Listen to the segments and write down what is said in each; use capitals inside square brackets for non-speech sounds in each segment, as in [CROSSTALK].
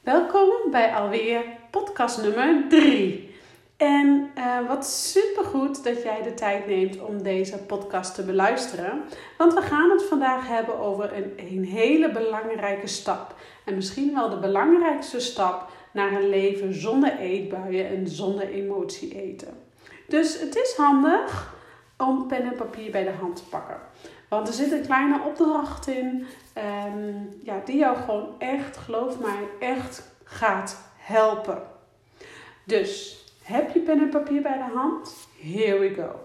Welkom bij alweer podcast nummer 3. En uh, wat supergoed dat jij de tijd neemt om deze podcast te beluisteren. Want we gaan het vandaag hebben over een, een hele belangrijke stap. En misschien wel de belangrijkste stap naar een leven zonder eetbuien en zonder emotie eten. Dus het is handig om pen en papier bij de hand te pakken. Want er zit een kleine opdracht in um, ja, die jou gewoon echt, geloof mij, echt gaat helpen. Dus heb je pen en papier bij de hand? Here we go.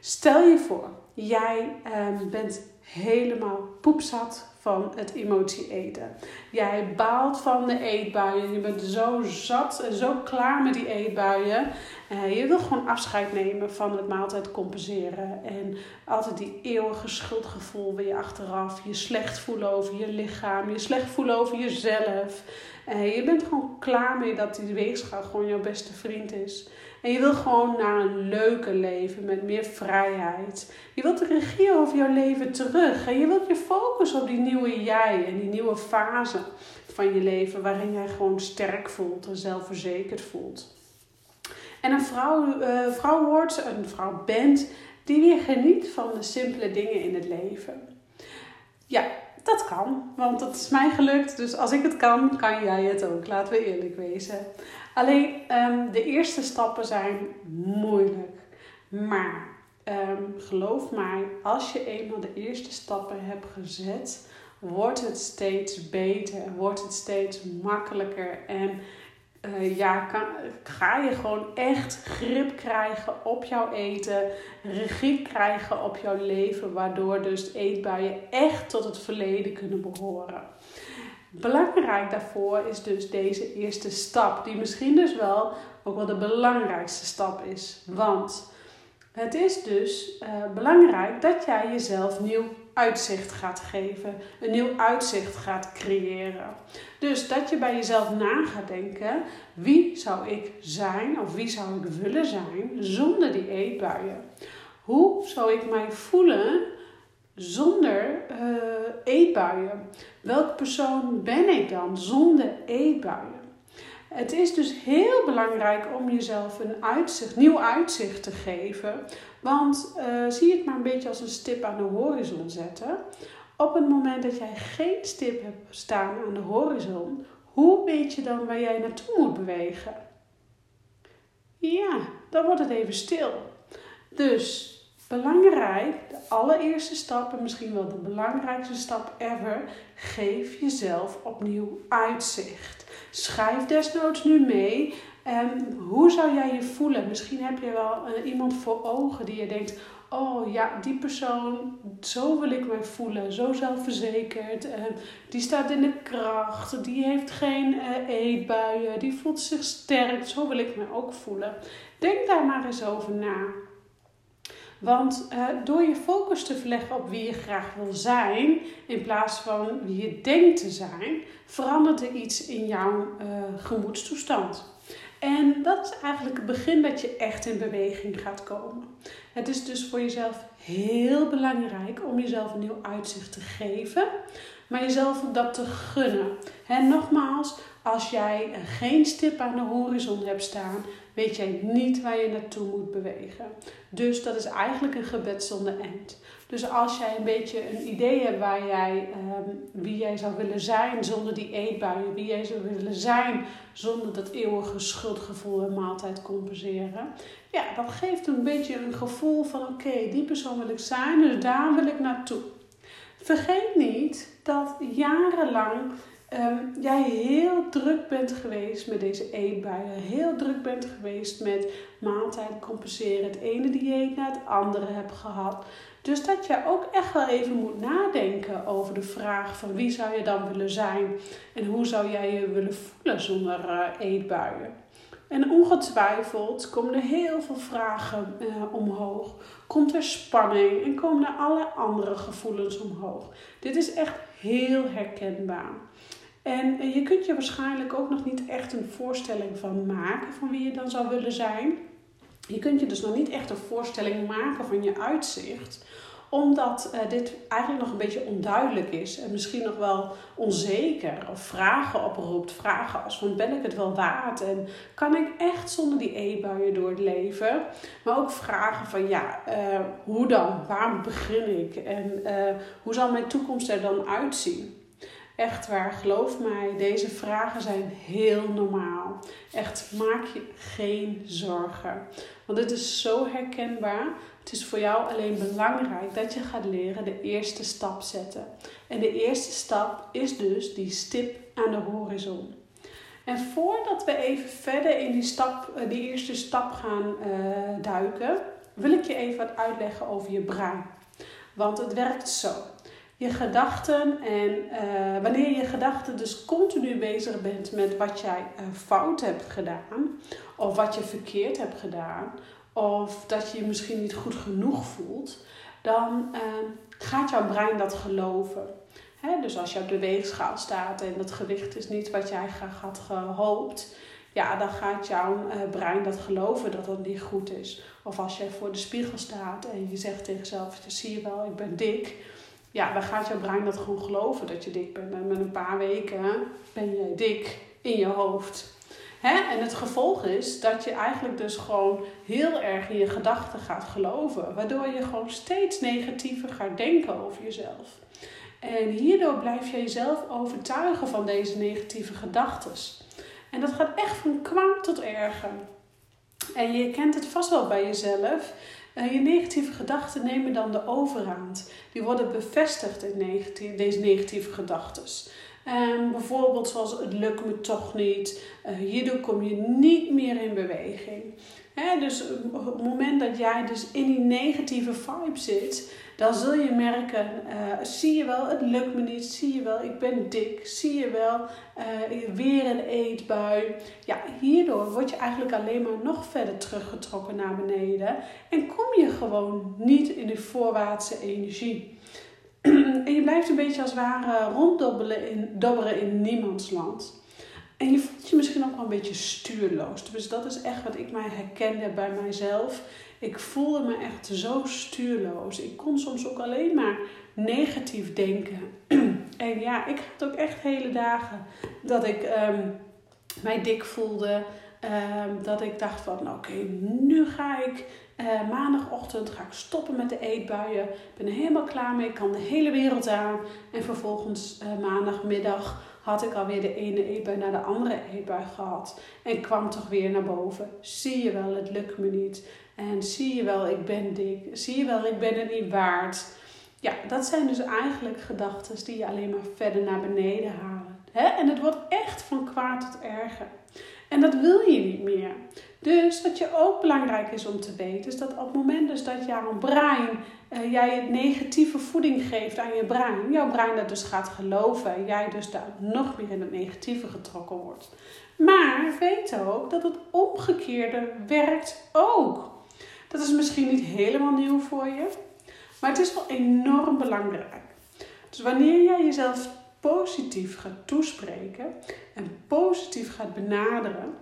Stel je voor, jij um, bent helemaal poepzat van het emotie eten. Jij baalt van de eetbuien. Je bent zo zat en zo klaar met die eetbuien. Uh, je wil gewoon afscheid nemen van het maaltijd compenseren. En altijd die eeuwige schuldgevoel weer achteraf. Je slecht voelen over je lichaam. Je slecht voelen over jezelf. Uh, je bent gewoon klaar mee dat die weegschaal gewoon jouw beste vriend is. En je wil gewoon naar een leuke leven met meer vrijheid. Je wilt de regie over jouw leven terug. En je wilt je focussen op die nieuwe jij en die nieuwe fase van je leven waarin jij gewoon sterk voelt en zelfverzekerd voelt. En een vrouw, uh, vrouw wordt, een vrouw bent, die weer geniet van de simpele dingen in het leven. Ja, dat kan, want dat is mij gelukt. Dus als ik het kan, kan jij het ook. Laten we eerlijk wezen. Alleen um, de eerste stappen zijn moeilijk. Maar um, geloof mij, als je eenmaal de eerste stappen hebt gezet, wordt het steeds beter. Wordt het steeds makkelijker. En uh, ja, kan, ga je gewoon echt grip krijgen op jouw eten, regie krijgen op jouw leven, waardoor dus eetbuien echt tot het verleden kunnen behoren. Belangrijk daarvoor is dus deze eerste stap, die misschien dus wel ook wel de belangrijkste stap is. Want het is dus uh, belangrijk dat jij jezelf nieuw uitzicht gaat geven, een nieuw uitzicht gaat creëren. Dus dat je bij jezelf na gaat denken: wie zou ik zijn of wie zou ik willen zijn zonder die eetbuien? Hoe zou ik mij voelen zonder uh, eetbuien? Welke persoon ben ik dan zonder eetbuien? Het is dus heel belangrijk om jezelf een uitzicht, nieuw uitzicht te geven. Want uh, zie het maar een beetje als een stip aan de horizon zetten. Op het moment dat jij geen stip hebt staan aan de horizon, hoe weet je dan waar jij naartoe moet bewegen? Ja, dan wordt het even stil. Dus belangrijk, de allereerste stap en misschien wel de belangrijkste stap ever, geef jezelf opnieuw uitzicht. Schrijf desnoods nu mee. En hoe zou jij je voelen? Misschien heb je wel uh, iemand voor ogen die je denkt: Oh ja, die persoon, zo wil ik mij voelen, zo zelfverzekerd. Uh, die staat in de kracht, die heeft geen uh, eetbuien, die voelt zich sterk, zo wil ik me ook voelen. Denk daar maar eens over na. Want uh, door je focus te verleggen op wie je graag wil zijn, in plaats van wie je denkt te zijn, verandert er iets in jouw uh, gemoedstoestand. En dat is eigenlijk het begin dat je echt in beweging gaat komen. Het is dus voor jezelf heel belangrijk om jezelf een nieuw uitzicht te geven, maar jezelf dat te gunnen. En nogmaals, als jij geen stip aan de horizon hebt staan, weet jij niet waar je naartoe moet bewegen. Dus dat is eigenlijk een gebed zonder eind. Dus als jij een beetje een idee hebt waar jij, um, wie jij zou willen zijn zonder die eetbuien, wie jij zou willen zijn zonder dat eeuwige schuldgevoel en maaltijd compenseren, ja, dat geeft een beetje een gevoel van oké, die persoon wil ik zijn, dus daar wil ik naartoe. Vergeet niet dat jarenlang um, jij heel druk bent geweest met deze eetbuien. Heel druk bent geweest met maaltijd compenseren. Het ene dieet na het andere hebt gehad. Dus dat je ook echt wel even moet nadenken over de vraag van wie zou je dan willen zijn en hoe zou jij je willen voelen zonder uh, eetbuien. En ongetwijfeld komen er heel veel vragen uh, omhoog. Komt er spanning en komen er alle andere gevoelens omhoog. Dit is echt heel herkenbaar. En eh, je kunt je waarschijnlijk ook nog niet echt een voorstelling van maken van wie je dan zou willen zijn. Je kunt je dus nog niet echt een voorstelling maken van je uitzicht Omdat uh, dit eigenlijk nog een beetje onduidelijk is en misschien nog wel onzeker of vragen oproept. Vragen als van ben ik het wel waard en kan ik echt zonder die eetbuien door het leven? Maar ook vragen van ja, uh, hoe dan? Waar begin ik? En hoe zal mijn toekomst er dan uitzien? Echt waar, geloof mij, deze vragen zijn heel normaal. Echt, maak je geen zorgen. Want dit is zo herkenbaar. Het is voor jou alleen belangrijk dat je gaat leren de eerste stap zetten. En de eerste stap is dus die stip aan de horizon. En voordat we even verder in die, stap, eh, die eerste stap gaan uh, duiken, wil ik je even wat uitleggen over je brein. Want het werkt zo je gedachten. En uh, wanneer je gedachten dus continu bezig bent met wat jij uh, fout hebt gedaan, of wat je verkeerd hebt gedaan, of dat je je misschien niet goed genoeg voelt, dan uh, gaat jouw brein dat geloven. Dus als je op de weegschaal staat en het gewicht is niet wat jij graag had gehoopt, ja, dan gaat jouw brein dat geloven dat dat niet goed is. Of als je voor de spiegel staat en je zegt tegen jezelf, zie je wel, ik ben dik ja, dan gaat jouw brein dat gewoon geloven dat je dik bent. En met een paar weken ben je dik in je hoofd. Hè? En het gevolg is dat je eigenlijk dus gewoon heel erg in je gedachten gaat geloven. Waardoor je gewoon steeds negatiever gaat denken over jezelf. En hierdoor blijf je jezelf overtuigen van deze negatieve gedachten. En dat gaat echt van kwaad tot erger. En je kent het vast wel bij jezelf. Je negatieve gedachten nemen dan de overhand. Die worden bevestigd in negatief, deze negatieve gedachten. Um, bijvoorbeeld zoals het lukt me toch niet. Uh, hierdoor kom je niet meer in beweging. Dus op het moment dat jij dus in die negatieve vibe zit, dan zul je merken, uh, zie je wel, het lukt me niet, zie je wel, ik ben dik, zie je wel, uh, weer een eetbui. Ja, hierdoor word je eigenlijk alleen maar nog verder teruggetrokken naar beneden en kom je gewoon niet in de voorwaartse energie. [CLEARS THROAT] en je blijft een beetje als het ware ronddobbelen in, dobberen in niemands land. En je voelt je misschien ook wel een beetje stuurloos. Dus dat is echt wat ik mij herkende bij mijzelf. Ik voelde me echt zo stuurloos. Ik kon soms ook alleen maar negatief denken. [CLEARS THROAT] en ja, ik had ook echt hele dagen dat ik um, mij dik voelde. Um, dat ik dacht van, nou, oké, nu ga ik uh, maandagochtend ga ik stoppen met de eetbuien. Ik ben er helemaal klaar mee. Ik kan de hele wereld aan. En vervolgens uh, maandagmiddag had ik alweer de ene eetbui naar de andere eetbui gehad. En kwam toch weer naar boven. Zie je wel, het lukt me niet. En zie je wel, ik ben dik. Zie je wel, ik ben het niet waard. Ja, dat zijn dus eigenlijk gedachten die je alleen maar verder naar beneden halen. He? En het wordt echt van kwaad tot erger. En dat wil je niet meer. Dus wat je ook belangrijk is om te weten, is dat op het moment dus dat jouw brein, uh, jij negatieve voeding geeft aan je brein, jouw brein dat dus gaat geloven en jij dus daar nog meer in het negatieve getrokken wordt. Maar weet ook dat het omgekeerde werkt ook. Dat is misschien niet helemaal nieuw voor je, maar het is wel enorm belangrijk. Dus wanneer jij jezelf positief gaat toespreken en positief gaat benaderen,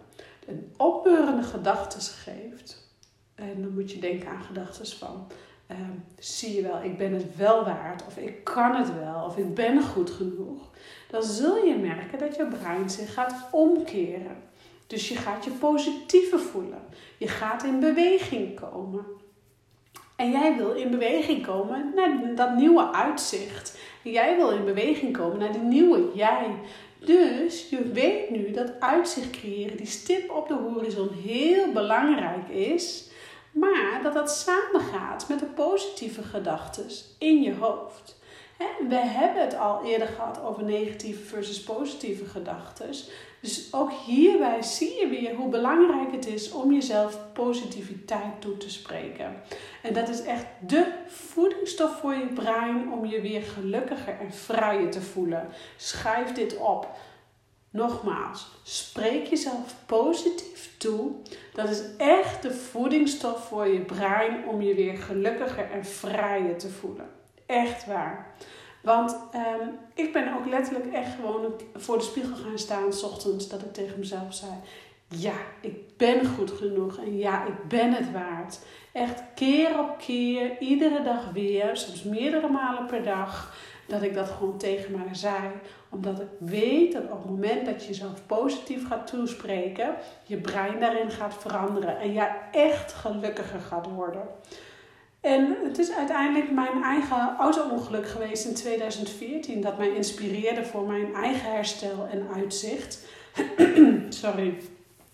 een opbeurende gedachten geeft, en dan moet je denken aan gedachten van, ehm, zie je wel, ik ben het wel waard, of ik kan het wel, of ik ben goed genoeg, dan zul je merken dat je brein zich gaat omkeren. Dus je gaat je positiever voelen. Je gaat in beweging komen. En jij wil in beweging komen naar dat nieuwe uitzicht. Jij wil in beweging komen naar die nieuwe jij. Dus je weet nu dat uitzicht creëren, die stip op de horizon, heel belangrijk is. Maar dat dat samengaat met de positieve gedachten in je hoofd. We hebben het al eerder gehad over negatieve versus positieve gedachten. Dus ook hierbij zie je weer hoe belangrijk het is om jezelf positiviteit toe te spreken. En dat is echt de voedingsstof voor je brein om je weer gelukkiger en vrijer te voelen. Schrijf dit op. Nogmaals, spreek jezelf positief toe. Dat is echt de voedingsstof voor je brein om je weer gelukkiger en vrijer te voelen. Echt waar. Want ehm, ik ben ook letterlijk echt gewoon voor de spiegel gaan staan s ochtends dat ik tegen mezelf zei: ja, ik ben goed genoeg en ja, ik ben het waard. Echt keer op keer, iedere dag weer, soms meerdere malen per dag, dat ik dat gewoon tegen mij zei. Omdat ik weet dat op het moment dat je jezelf positief gaat toespreken, je brein daarin gaat veranderen en jij echt gelukkiger gaat worden. En het is uiteindelijk mijn eigen auto-ongeluk geweest in 2014 dat mij inspireerde voor mijn eigen herstel en uitzicht. [CLEARS THROAT] Sorry.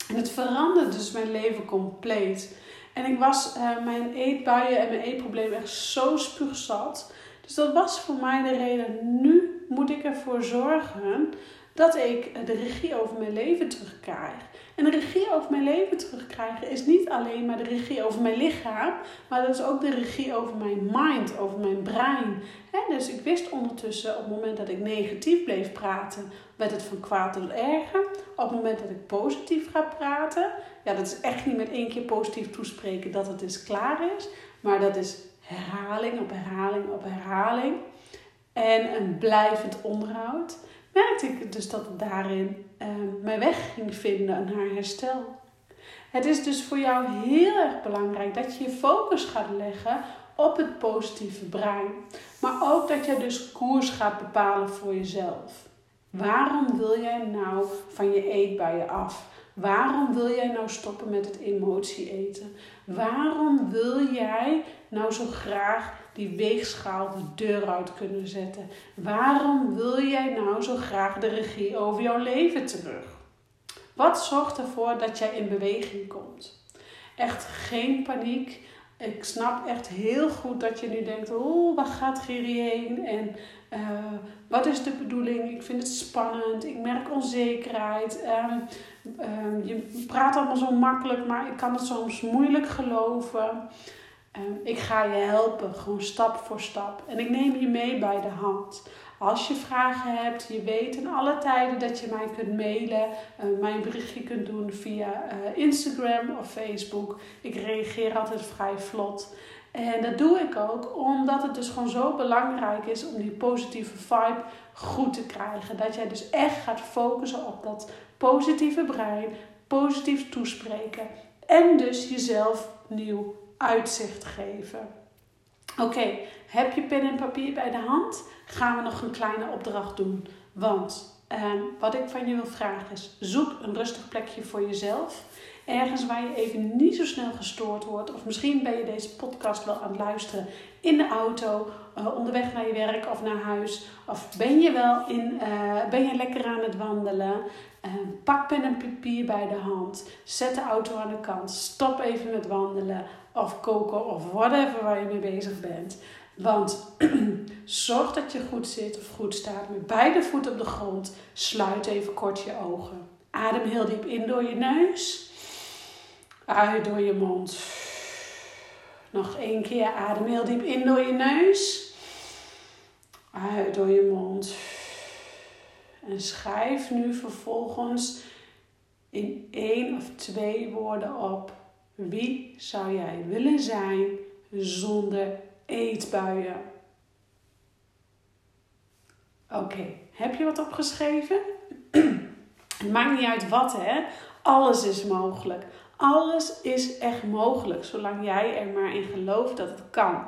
En het veranderde dus mijn leven compleet. En ik was uh, mijn eetbuien en mijn eetproblemen echt zo spuugzat. Dus dat was voor mij de reden. Nu moet ik ervoor zorgen dat ik de regie over mijn leven terugkrijg. En de regie over mijn leven terugkrijgen is niet alleen maar de regie over mijn lichaam, maar dat is ook de regie over mijn mind, over mijn brein. dus ik wist ondertussen op het moment dat ik negatief bleef praten, werd het van kwaad tot erger. Op het moment dat ik positief ga praten, ja, dat is echt niet met één keer positief toespreken dat het dus klaar is, maar dat is herhaling op herhaling op herhaling en een blijvend onderhoud merkte ik dus dat het daarin uh, mijn weg ging vinden naar herstel. Het is dus voor jou heel erg belangrijk dat je je focus gaat leggen op het positieve brein. Maar ook dat je dus koers gaat bepalen voor jezelf. Waarom wil jij nou van je eetbuien af? Waarom wil jij nou stoppen met het emotie eten? Waarom wil jij nou zo graag die weegschaal de deur uit kunnen zetten? Waarom wil jij nou zo graag de regie over jouw leven terug? Wat zorgt ervoor dat jij in beweging komt? Echt geen paniek. Ik snap echt heel goed dat je nu denkt: oh, waar gaat Giri heen? En uh, wat is de bedoeling? Ik vind het spannend. Ik merk onzekerheid. Um, um, je praat allemaal zo makkelijk, maar ik kan het soms moeilijk geloven. Ehm, ik ga je helpen, gewoon stap voor stap. En ik neem je mee bij de hand. Als je vragen hebt, je weet in alle tijden dat je mij kunt mailen, uh, mij een berichtje kunt doen via uh, Instagram of Facebook. Ik reageer altijd vrij vlot. En dat doe ik ook omdat het dus gewoon zo belangrijk is om die positieve vibe goed te krijgen. Dat jij dus echt gaat focussen op dat positieve brein, positief toespreken en dus jezelf nieuw uitzicht geven. Oké, heb je pen en papier bij de hand? Gaan we nog een kleine opdracht doen. Want ehm, wat ik van je wil vragen is: zoek een rustig plekje voor jezelf. Ergens waar je even niet zo snel gestoord wordt. Of misschien ben je deze podcast wel aan het luisteren in de auto, uh, onderweg naar je werk of naar huis. Of ben je wel in, uh, ben je lekker aan het wandelen. Uh, pak pen en papier bij de hand. Zet de auto aan de kant. Stop even met wandelen of koken of whatever waar je mee bezig bent. Want [CLEARS THROAT] zorg dat je goed zit of goed staat met beide voeten op de grond. Sluit even kort je ogen. Adem heel diep in door je neus. Uit door je mond. Nog één keer adem heel diep in door je neus. Uit door je mond. En schrijf nu vervolgens in één of twee woorden op wie zou jij willen zijn zonder eetbuien? Oké, heb je wat opgeschreven? [CLEARS THROAT] Het maakt niet uit wat, hè? Alles is mogelijk. Alles is echt mogelijk, zolang jij er maar in gelooft dat het kan.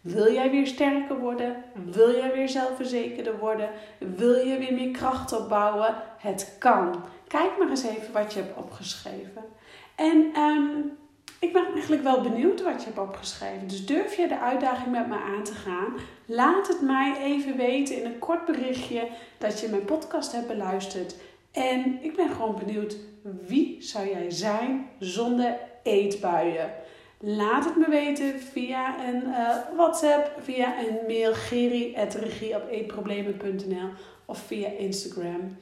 Wil jij weer sterker worden? Wil jij weer zelfverzekerder worden? Wil je weer meer kracht opbouwen? Het kan. Kijk maar eens even wat je hebt opgeschreven. En um, ik ben eigenlijk wel benieuwd wat je hebt opgeschreven. Dus durf je de uitdaging met me aan te gaan? Laat het mij even weten in een kort berichtje dat je mijn podcast hebt beluisterd. En ik ben gewoon benieuwd, wie zou jij zijn zonder eetbuien? Laat het me weten via een uh, WhatsApp, via een mail geri.regieopeetproblemen.nl of via Instagram.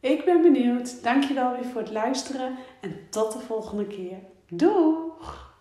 Ik ben benieuwd. Dankjewel weer voor het luisteren en tot de volgende keer. Doeg!